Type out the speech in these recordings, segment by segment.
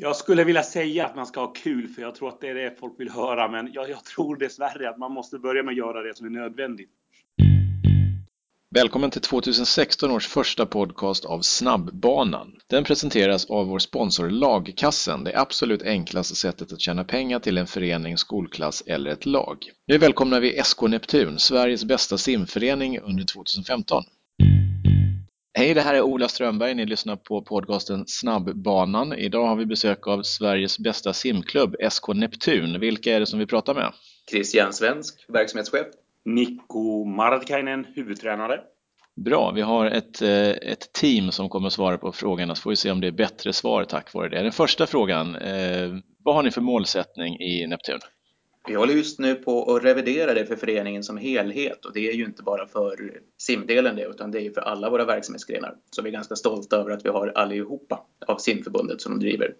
Jag skulle vilja säga att man ska ha kul, för jag tror att det är det folk vill höra. Men jag, jag tror dessvärre att man måste börja med att göra det som är nödvändigt. Välkommen till 2016 års första podcast av Snabbbanan. Den presenteras av vår sponsor Lagkassen, det absolut enklaste sättet att tjäna pengar till en förening, skolklass eller ett lag. Nu välkomnar vi SK Neptun, Sveriges bästa simförening under 2015. Hej, det här är Ola Strömberg. Ni lyssnar på podcasten Snabbbanan. Idag har vi besök av Sveriges bästa simklubb, SK Neptun. Vilka är det som vi pratar med? Christian Svensk, verksamhetschef. Mikko Martikainen, huvudtränare. Bra, vi har ett, eh, ett team som kommer att svara på frågorna så får vi se om det är bättre svar tack vare det. Den första frågan, eh, vad har ni för målsättning i Neptun? Vi håller just nu på att revidera det för föreningen som helhet och det är ju inte bara för simdelen det utan det är ju för alla våra verksamhetsgrenar. Så vi är ganska stolta över att vi har allihopa av simförbundet som de driver.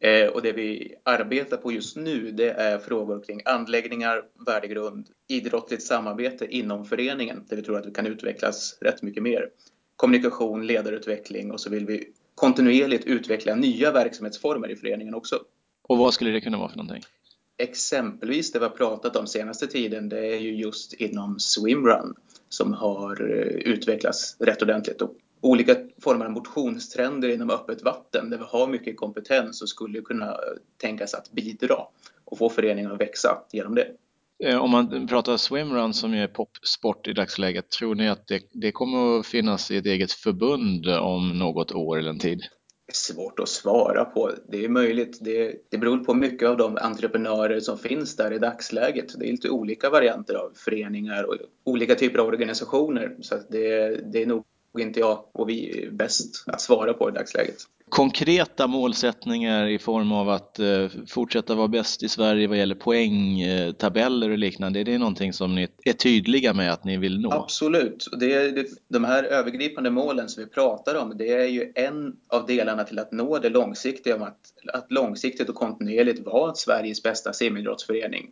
Eh, och det vi arbetar på just nu det är frågor kring anläggningar, värdegrund, idrottligt samarbete inom föreningen där vi tror att vi kan utvecklas rätt mycket mer. Kommunikation, ledarutveckling och så vill vi kontinuerligt utveckla nya verksamhetsformer i föreningen också. Och vad skulle det kunna vara för någonting? Exempelvis det vi har pratat om senaste tiden det är ju just inom swimrun som har eh, utvecklats rätt ordentligt och olika former av motionstrender inom öppet vatten där vi har mycket kompetens och skulle kunna eh, tänkas att bidra och få föreningen att växa genom det. Eh, om man pratar swimrun som är popsport i dagsläget, tror ni att det, det kommer att finnas i ett eget förbund om något år eller en tid? Svårt att svara på. Det är möjligt. Det, det beror på mycket av de entreprenörer som finns där i dagsläget. Det är lite olika varianter av föreningar och olika typer av organisationer. Så det, det är nog inte jag och vi bäst att svara på i dagsläget. Konkreta målsättningar i form av att eh, fortsätta vara bäst i Sverige vad gäller poängtabeller och liknande, är det någonting som ni är tydliga med att ni vill nå? Absolut. Det, det, de här övergripande målen som vi pratar om, det är ju en av delarna till att nå det långsiktiga, att, att långsiktigt och kontinuerligt vara Sveriges bästa simidrottsförening,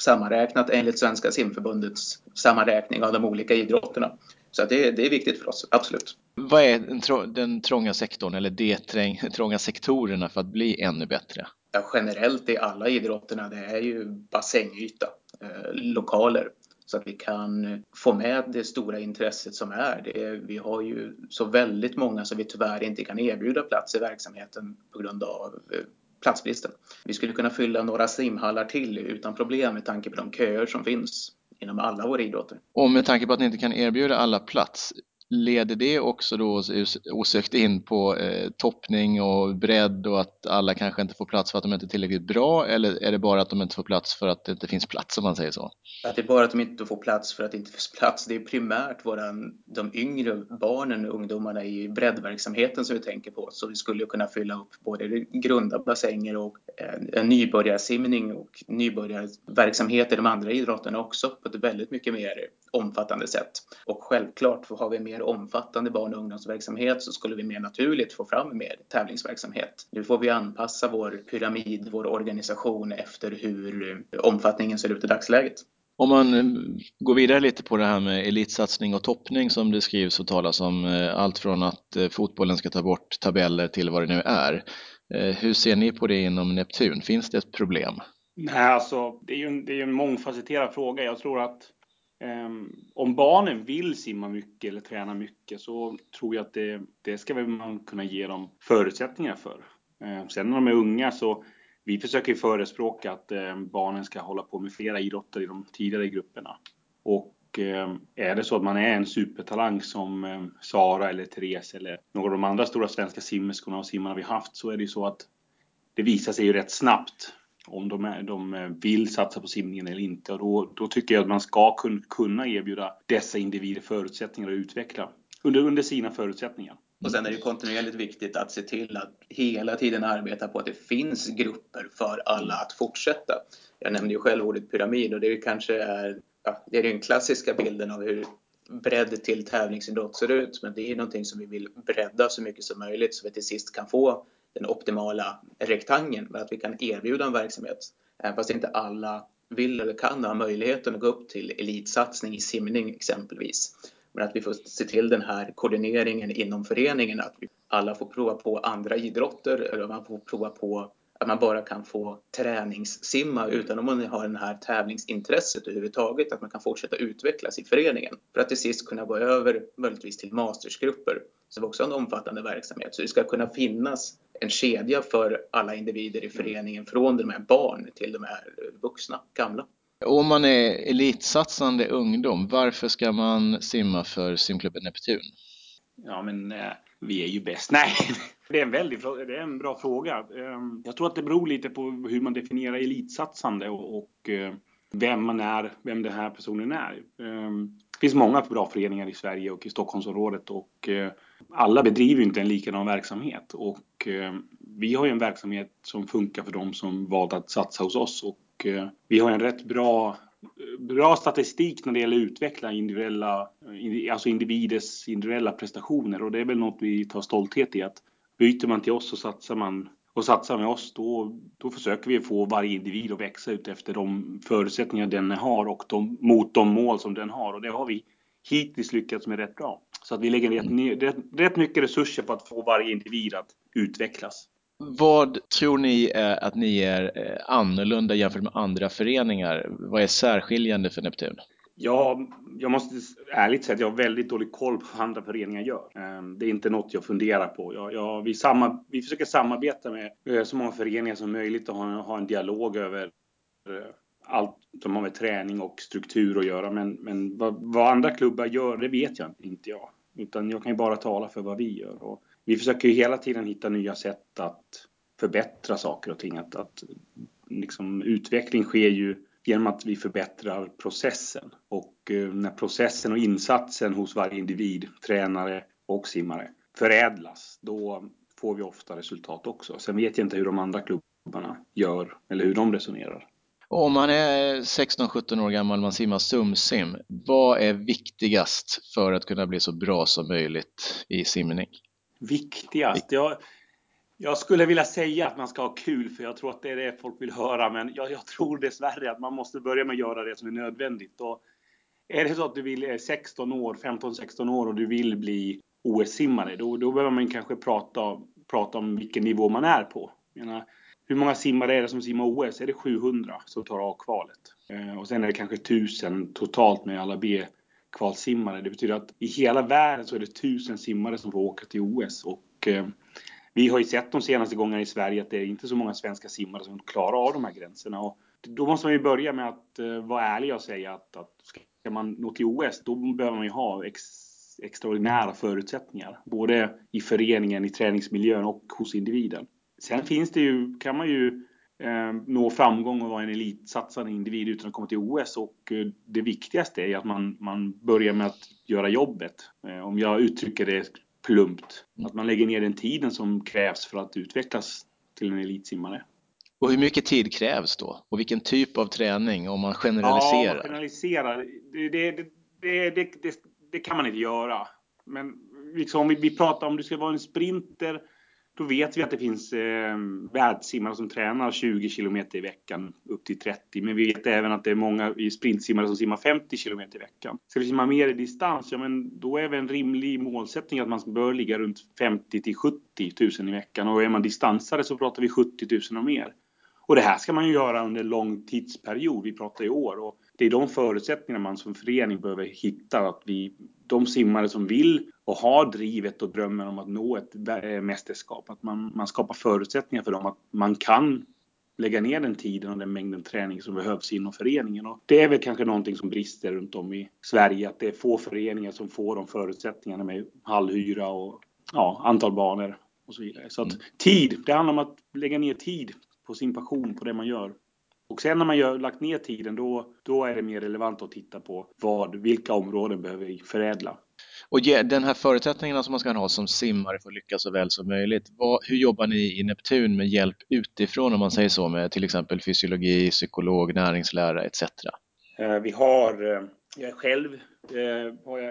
sammanräknat enligt Svenska simförbundets sammanräkning av de olika idrotterna. Så det, det är viktigt för oss, absolut. Vad är den, den trånga sektorn eller de trånga sektorerna för att bli ännu bättre? Ja, generellt i alla idrotterna, det är ju bassängyta, eh, lokaler så att vi kan få med det stora intresset som är. Det är. Vi har ju så väldigt många som vi tyvärr inte kan erbjuda plats i verksamheten på grund av eh, platsbristen. Vi skulle kunna fylla några simhallar till utan problem med tanke på de köer som finns inom alla våra idrotter. Och med tanke på att ni inte kan erbjuda alla plats, leder det också då osökt in på eh, toppning och bredd och att alla kanske inte får plats för att de inte är tillräckligt bra eller är det bara att de inte får plats för att det inte finns plats om man säger så? Att det är bara att de inte får plats för att det inte finns plats. Det är primärt våran, de yngre barnen och ungdomarna i breddverksamheten som vi tänker på. Så vi skulle kunna fylla upp både grunda bassänger och en, en nybörjarsimning och nybörjarverksamhet i de andra idrotterna också på ett väldigt mycket mer omfattande sätt. Och självklart har vi mer omfattande barn och ungdomsverksamhet så skulle vi mer naturligt få fram mer tävlingsverksamhet. Nu får vi anpassa vår pyramid, vår organisation efter hur omfattningen ser ut i dagsläget. Om man eh, går vidare lite på det här med elitsatsning och toppning som det skrivs och talas om, eh, allt från att eh, fotbollen ska ta bort tabeller till vad det nu är. Hur ser ni på det inom Neptun? Finns det ett problem? Nej, alltså det är ju en, det är en mångfacetterad fråga. Jag tror att Ehm, om barnen vill simma mycket eller träna mycket så tror jag att det, det ska man kunna ge dem förutsättningar för. Um, sen när de är unga så vi försöker förespråka att um, barnen ska hålla på med flera idrotter i de tidigare grupperna. Och är det så att man är en supertalang som Sara eller Therese eller några av de andra stora svenska simmerskorna och simmarna vi haft så är det ju så att det visar sig ju rätt snabbt om de, är, de eh, vill satsa på simningen eller inte. Och då, då tycker jag att man ska kunna erbjuda dessa individer förutsättningar att utveckla under, under sina förutsättningar. Och sen är det kontinuerligt viktigt att se till att hela tiden arbeta på att det finns grupper för alla att fortsätta. Jag nämnde ju själv ordet pyramid och det kanske är, ja, det är den klassiska bilden av hur bredd till tävlingsidrott ser ut. Men det är någonting som vi vill bredda så mycket som möjligt så vi till sist kan få den optimala rektangeln, men att vi kan erbjuda en verksamhet. Även fast inte alla vill eller kan ha möjligheten att gå upp till elitsatsning i simning exempelvis. Men att vi får se till den här koordineringen inom föreningen, att alla får prova på andra idrotter eller man får prova på att man bara kan få träningssimma utan om man har det här tävlingsintresset överhuvudtaget, att man kan fortsätta utvecklas i föreningen för att till sist kunna gå över möjligtvis till mastersgrupper som också är en omfattande verksamhet. Så det ska kunna finnas en kedja för alla individer i föreningen från de här barn till de här vuxna, gamla. Om man är elitsatsande ungdom, varför ska man simma för simklubben Neptun? Ja, men eh, vi är ju bäst. Nej, det är en väldigt det är en bra fråga. Eh, jag tror att det beror lite på hur man definierar elitsatsande och, eh, vem man är, vem den här personen är. Eh, det finns många bra föreningar i Sverige och i Stockholmsområdet och eh, alla bedriver inte en likadan verksamhet och Eh, vi har ju en verksamhet som funkar för dem som valt att satsa hos oss. Och eh, vi har en rätt bra bra statistik när det gäller att utveckla individuella, alltså individers individuella prestationer. Och det är väl något vi tar stolthet i att byter man till oss och satsar man och satsar med oss då, då försöker vi få varje individ att växa ut efter de förutsättningar den har och de, mot de mål som den har. Och det har vi hittills lyckats med rätt bra. Så att vi lägger rätt, rätt, rätt mycket resurser på att få varje individ att utvecklas. Vad tror ni är att ni är eh, annorlunda jämfört med andra föreningar? Vad är särskiljande för Neptun? Ja, jag måste ärligt säga att jag har väldigt dålig koll på vad andra föreningar gör. Ehm, det är inte något jag funderar på. Jag, jag, vi, samma, vi försöker samarbeta med eh, så många föreningar som möjligt och ha, ha en dialog över eh, allt som har med träning och struktur att göra. Men, men vad, vad, andra klubbar gör, det vet jag inte jag. Utan jag kan ju bara tala för vad vi gör. Och vi försöker ju hela tiden hitta nya sätt att förbättra saker och ting. Att, att liksom, utveckling sker ju genom att vi förbättrar processen. Och eh, när processen och insatsen hos varje individ, tränare och simmare förädlas, då får vi ofta resultat också. Sen vet jag inte hur de andra klubbarna gör eller hur de resonerar. Om man är 16-17 år gammal och man simmar sumsim, vad är viktigast för att kunna bli så bra som möjligt i simning? Viktigast? Jag, jag skulle vilja säga att man ska ha kul, för jag tror att det är det folk vill höra. Men jag, jag tror dessvärre att man måste börja med att göra det som är nödvändigt. Och är det så att du vill, är 16 år, 15-16 år och du vill bli OS-simmare, då, då behöver man kanske prata, prata om vilken nivå man är på. Menar, hur många simmare är det som simmar OS? Är det 700 som tar A-kvalet? Eh, och sen är det kanske 1000 totalt med alla kvalsimmare. Det betyder att i hela världen så är det tusen simmare som får åka till OS. Och eh, vi har ju sett de senaste gångerna i Sverige att det är inte så många svenska simmare som klarar av de här gränserna. Och då måste man ju börja med att eh, vara ärlig och säga att, att ska man nå till OS, då behöver man ju ha ex, extraordinära förutsättningar. Både i föreningen, i träningsmiljön och hos individen. Sen finns det ju, kan man ju nå framgång och vara en elitsatsande individ utan att komma till OS. Och eh, det viktigaste är att man, man börjar med att göra jobbet. Eh, om jag uttrycker det plumpt. Mm. Att man lägger ner den tiden som krävs för att utvecklas till en elitsimmare. Och hur mycket tid krävs då? Och vilken typ av träning om man generaliserar? Ja, man generaliserar. Det, det, det, det, kan man inte göra. Men liksom om vi, vi pratar om du ska vara en sprinter då vet vi att det finns eh, världssimmare som tränar 20 km i veckan upp till 30. Men vi vet även att det är många sprintsimmare som simmar 50 km i veckan. Ska vi simma mer i distans, ja men då är väl en rimlig målsättning att man bör ligga runt 50 till 70 000 i veckan. Och är man distansare så pratar vi 70 000 och mer. Och det här ska man ju göra under en lång tidsperiod. Vi pratar i år. Och det är de förutsättningarna man som förening behöver hitta. Att vi, de simmare som vill och har drivet och drömmen om att nå ett mästerskap, att man, man skapar förutsättningar för dem att man kan lägga ner den tiden och den mängden träning som behövs inom föreningen. Och det är väl kanske någonting som brister runt om i Sverige, att det är få föreningar som får de förutsättningarna med hallhyra och ja, antal banor och så vidare. Så att mm. tid, det handlar om att lägga ner tid på sin passion, på det man gör. Och sen när man gör, lagt ner tiden, då, då är det mer relevant att titta på vad, vilka områden behöver vi förädla. Och den här förutsättningarna som man ska ha som simmare för att lyckas så väl som möjligt, vad, hur jobbar ni i Neptun med hjälp utifrån om man säger så, med till exempel fysiologi, psykolog, näringslära etc? Eh, vi har, eh, jag är själv eh,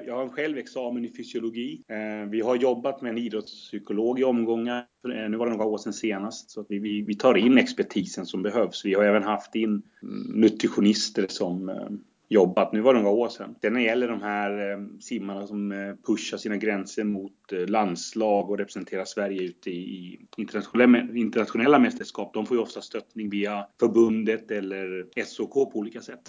jag har en själv examen i fysiologi. Eh, vi har jobbat med en idrottspsykolog i omgångar. Eh, nu var det några år sedan senast. Så att vi, vi, vi tar in expertisen som behövs. Vi har även haft in mm, nutritionister som jobbat. Nu var det några år sedan. Sen när det gäller de här simmarna som pushar sina gränser mot landslag och representerar Sverige ute i internationella, internationella mästerskap. De får ju ofta stöttning via förbundet eller SOK på olika sätt.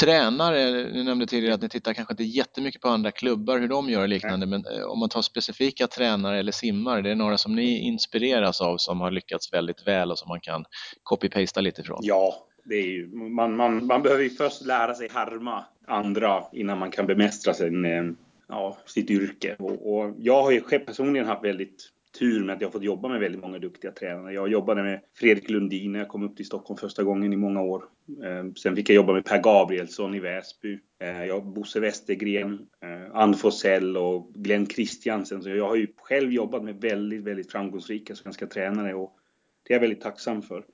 Tränare, ni nämnde tidigare att ni tittar kanske inte jättemycket på andra klubbar, hur de gör och liknande, men om man tar specifika tränare eller simmare, det är några som ni inspireras av som har lyckats väldigt väl och som man kan copy-pasta lite ifrån? Ja, det är ju, man, man, man behöver ju först lära sig harma andra innan man kan bemästra sin, eh, ja, sitt yrke. Och, och jag har ju personligen haft väldigt tur med att jag fått jobba med väldigt många duktiga tränare. Jag jobbade med Fredrik Lundin när jag kom upp till Stockholm första gången i många år. Ehm, sen fick jag jobba med Per Gabrielsson i Väsby. Ehm, jag, Bosse Westergren, ehm, Ann Forsell och Glenn Christiansen. Så jag har ju själv jobbat med väldigt, väldigt framgångsrika svenska tränare och det är jag väldigt tacksam för.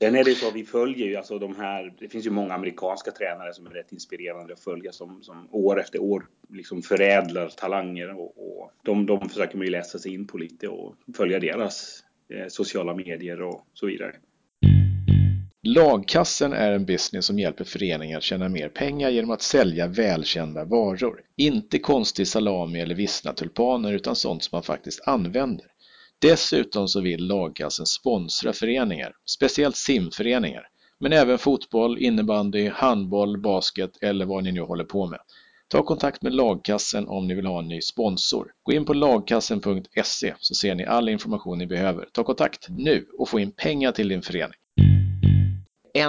Sen är det så att vi följer ju alltså de här, det finns ju många amerikanska tränare som är rätt inspirerande att följa som, som år efter år liksom förädlar talanger och, och de, de försöker man ju läsa sig in på lite och följa deras eh, sociala medier och så vidare. Lagkassen är en business som hjälper föreningar att tjäna mer pengar genom att sälja välkända varor. Inte konstig salami eller vissna tulpaner utan sånt som man faktiskt använder. Dessutom så vill lagkassen sponsra föreningar, speciellt simföreningar, men även fotboll, innebandy, handboll, basket eller vad ni nu håller på med. Ta kontakt med lagkassen om ni vill ha en ny sponsor. Gå in på lagkassen.se så ser ni all information ni behöver. Ta kontakt nu och få in pengar till din förening.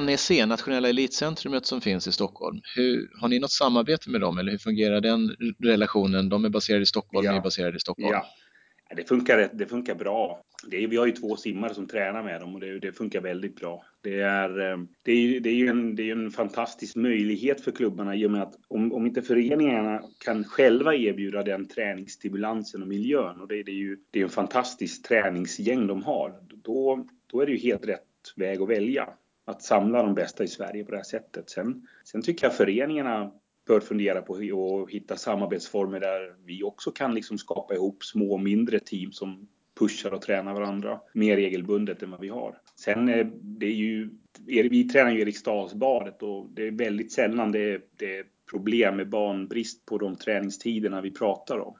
NEC, Nationella Elitcentrumet som finns i Stockholm, hur, har ni något samarbete med dem eller hur fungerar den relationen? De är baserade i Stockholm, ja. ni är baserade i Stockholm. Ja. Det funkar, det funkar bra. Det är, vi har ju två simmare som tränar med dem och det, det funkar väldigt bra. Det är, eh, det är, det är ju en, det är en fantastisk möjlighet för klubbarna i och med att om, om inte föreningarna kan själva erbjuda den träningsstimulansen och miljön och det, det är ju det är en fantastisk träningsgäng de har. Då, då är det ju helt rätt väg att välja. Att samla de bästa i Sverige på det här sättet. Sen, sen tycker jag föreningarna bör fundera på att hitta samarbetsformer där vi också kan liksom skapa ihop små mindre team som pushar och tränar varandra mer regelbundet än vad vi har. Sen eh, det är ju, vi tränar ju i Eriksdalsbadet och det är väldigt sällan det är, det är problem med banbrist på de träningstiderna vi pratar om.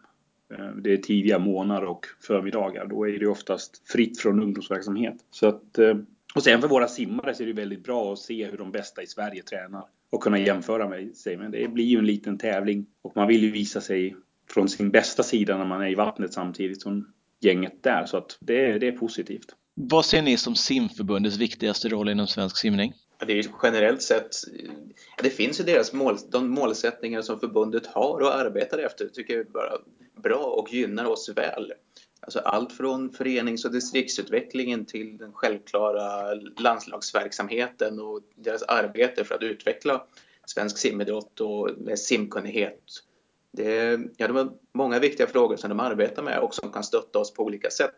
Eh, det är tidiga månader och förmiddagar. Då är det oftast fritt från ungdomsverksamhet. Så att, eh, och sen för våra simmare så är det väldigt bra att se hur de bästa i Sverige tränar och kunna jämföra med sig. Men det blir ju en liten tävling och man vill ju visa sig från sin bästa sida när man är i vattnet samtidigt som gänget där. Så att det, det är positivt. Vad ser ni som simförbundets viktigaste roll inom svensk simning? Det är generellt sett, det finns ju deras mål, de målsättningar som förbundet har och arbetar efter tycker jag är bara bra och gynnar oss väl. Alltså allt från förenings och distriktsutvecklingen till den självklara landslagsverksamheten och deras arbete för att utveckla svensk simidrott och simkunnighet. Det, ja, det var många viktiga frågor som de arbetar med och som kan stötta oss på olika sätt.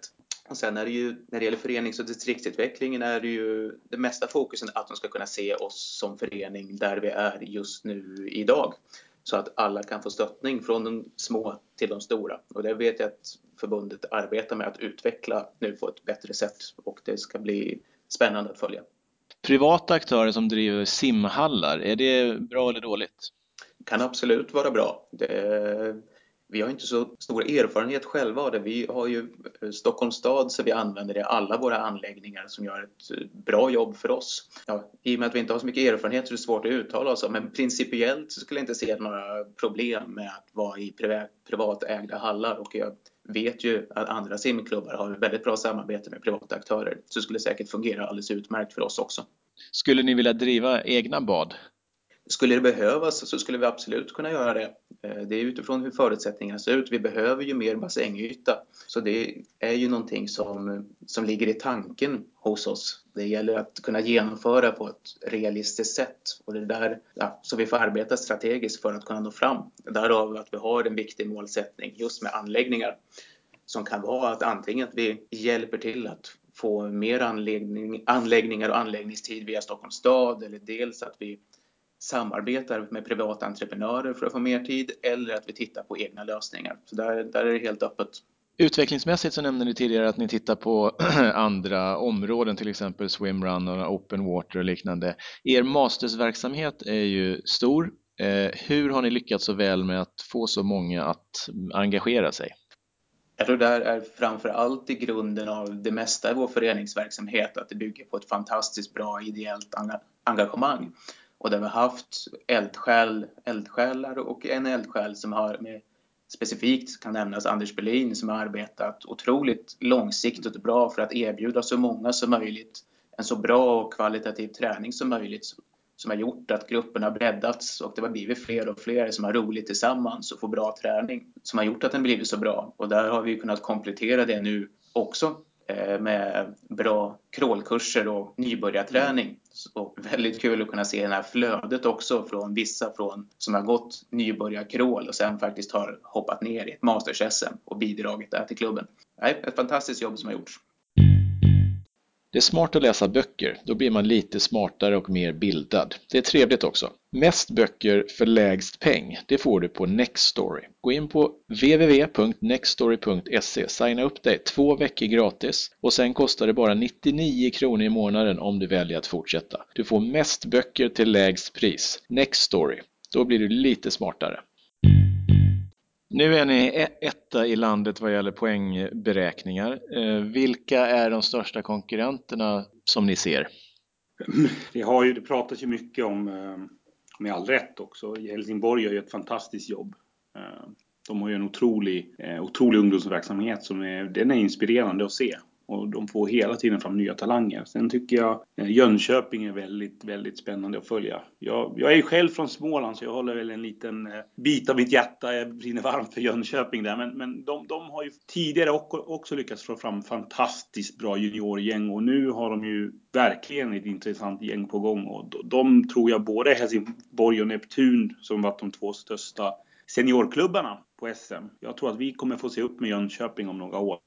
Och sen är det ju, när det gäller förenings och distriktsutvecklingen är det ju det mesta fokusen att de ska kunna se oss som förening där vi är just nu idag så att alla kan få stöttning från de små till de stora. Och det vet jag att förbundet arbetar med att utveckla nu på ett bättre sätt och det ska bli spännande att följa. Privata aktörer som driver simhallar, är det bra eller dåligt? Kan absolut vara bra. Det vi har inte så stor erfarenhet själva av det. Vi har ju Stockholms stad så vi använder i alla våra anläggningar som gör ett bra jobb för oss. Ja, I och med att vi inte har så mycket erfarenhet så är det svårt att uttala oss om, men principiellt så skulle jag inte se några problem med att vara i privatägda hallar och jag vet ju att andra simklubbar har väldigt bra samarbete med privata aktörer så det skulle säkert fungera alldeles utmärkt för oss också. Skulle ni vilja driva egna bad? Skulle det behövas så skulle vi absolut kunna göra det. Eh, det är utifrån hur förutsättningarna ser ut. Vi behöver ju mer bassängyta. Så det är ju någonting som, som ligger i tanken hos oss. Det gäller att kunna genomföra på ett realistiskt sätt och det är där ja, så vi får arbeta strategiskt för att kunna nå fram. Därav att vi har en viktig målsättning just med anläggningar som kan vara att antingen att vi hjälper till att få mer anläggning, anläggningar och anläggningstid via Stockholms stad eller dels att vi samarbetar med privata entreprenörer för att få mer tid eller att vi tittar på egna lösningar. Så där, där är det helt öppet. Utvecklingsmässigt så nämnde ni tidigare att ni tittar på andra områden, till exempel swimrun och open water och liknande. Er mastersverksamhet är ju stor Eh, hur har ni lyckats så väl med att få så många att engagera sig? Jag tror det här är framför allt i grunden av det mesta i vår föreningsverksamhet, att det bygger på ett fantastiskt bra ideellt engagemang. Och där vi har haft eldsjäl, eldsjälar och en eldsjäl som har med specifikt kan nämnas Anders Berlin som har arbetat otroligt långsiktigt och bra för att erbjuda så många som möjligt en så bra och kvalitativ träning som möjligt som har gjort att gruppen har breddats och det har blivit fler och fler som har roligt tillsammans och får bra träning som har gjort att den blivit så bra. Och där har vi kunnat komplettera det nu också Eh, med bra crawlkurser och nybörjarträning. Och väldigt kul att kunna se det här flödet också från vissa från, som har gått nybörjarkrål och sen faktiskt har hoppat ner i ett masters-SM och bidragit där till klubben. Ett fantastiskt jobb som har gjorts. Det är smart att läsa böcker, då blir man lite smartare och mer bildad. Det är trevligt också. Mest böcker för lägst peng, det får du på Nextory. Gå in på www.nextory.se, signa upp dig två veckor gratis och sen kostar det bara 99 kronor i månaden om du väljer att fortsätta. Du får mest böcker till lägst pris. Nextory. Då blir du lite smartare. Nu är ni e-, etta i landet vad gäller poängberäkningar. Eh, vilka är de största konkurrenterna som ni ser? Det, har ju, det pratas ju mycket om, eh, med all rätt också, Helsingborg gör ju ett fantastiskt jobb. Eh, de har ju en otrolig, otrolig ungdomsverksamhet som är, den är inspirerande att se och de får hela tiden fram nya talanger. Sen tycker jag eh, Jönköping är väldigt, väldigt spännande att följa. Jag, jag är ju själv från Småland så jag håller väl en liten eh, bit av mitt hjärta, jag brinner varmt för Jönköping där. Men, men de, de har ju tidigare också lyckats få fram fantastiskt bra juniorgäng och nu har de ju verkligen ett intressant gäng på gång. Och de, de tror jag både Helsingborg och Neptun som varit de två största seniorklubbarna på SM. Jag tror att vi kommer få se upp med Jönköping om några år.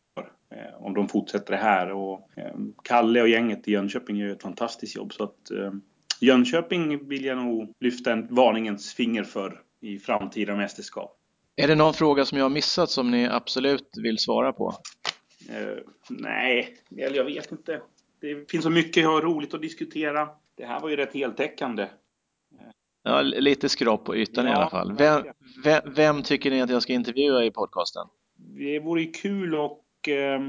Eh, om de fortsätter det här. Och eh, Kalle och gänget i Jönköping gör ett fantastiskt jobb. Så att eh, Jönköping vill jag nog lyfta en varningens finger för i framtida mästerskap. Är det någon fråga som jag har missat som ni absolut vill svara på? Uh, nej, eller jag vet inte. Det finns så mycket jag har roligt att diskutera. Det här var ju rätt heltäckande. Ja, lite skrap på ytan ja, i alla fall. Vem, vem, vem, tycker ni att jag ska intervjua i podcasten? Det vore kul att eh,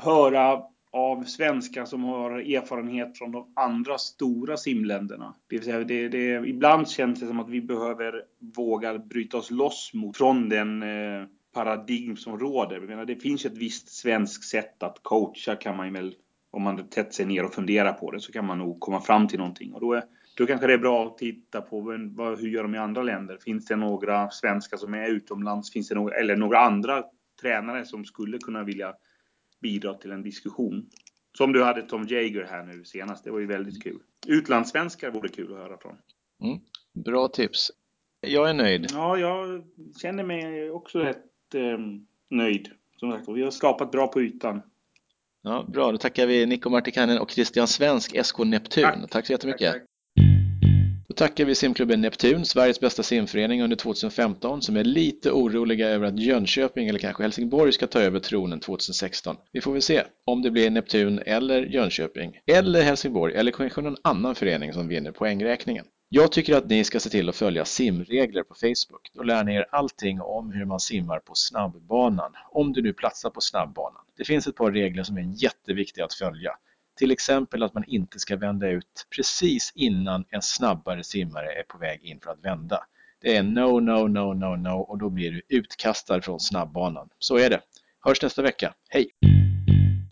höra av svenskar som har erfarenhet från de andra stora simländerna. Det vill säga, det, det, ibland känns det som att vi behöver våga bryta oss loss mot, från den eh, paradigm som råder. menar, det finns ett visst svenskt sätt att coacha kan man väl, om man tätt sig ner och funderar på det, så kan man nog komma fram till någonting. Och då, är, då kanske det är bra att titta på vad, hur gör de i andra länder? Finns det några svenskar som är utomlands? Finns det några, eller några andra tränare som skulle kunna vilja bidra till en diskussion. Som du hade Tom Jager här nu senast, det var ju väldigt kul. Utlandssvenskar vore kul att höra från. Mm, bra tips. Jag är nöjd. Ja, jag känner mig också rätt eh, nöjd. Som sagt, vi har skapat bra på ytan. Ja, bra, då tackar vi Nico Martikainen och Christian Svensk, SK Neptun. Tack, tack så jättemycket. Tack, tack tackar vi simklubben Neptun, Sveriges bästa simförening under 2015, som är lite oroliga över att Jönköping eller kanske Helsingborg ska ta över tronen 2016. Vi får väl se om det blir Neptun eller Jönköping, eller Helsingborg, eller kanske någon annan förening som vinner poängräkningen. Jag tycker att ni ska se till att följa simregler på Facebook. Då lär ni er allting om hur man simmar på snabbbanan, om du nu platsar på snabbbanan. Det finns ett par regler som är jätteviktiga att följa. Till exempel att man inte ska vända ut precis innan en snabbare simmare är på väg in för att vända. Det är no, no, no, no, no och då blir du utkastad från snabbbanan. Så är det. Hörs nästa vecka. Hej!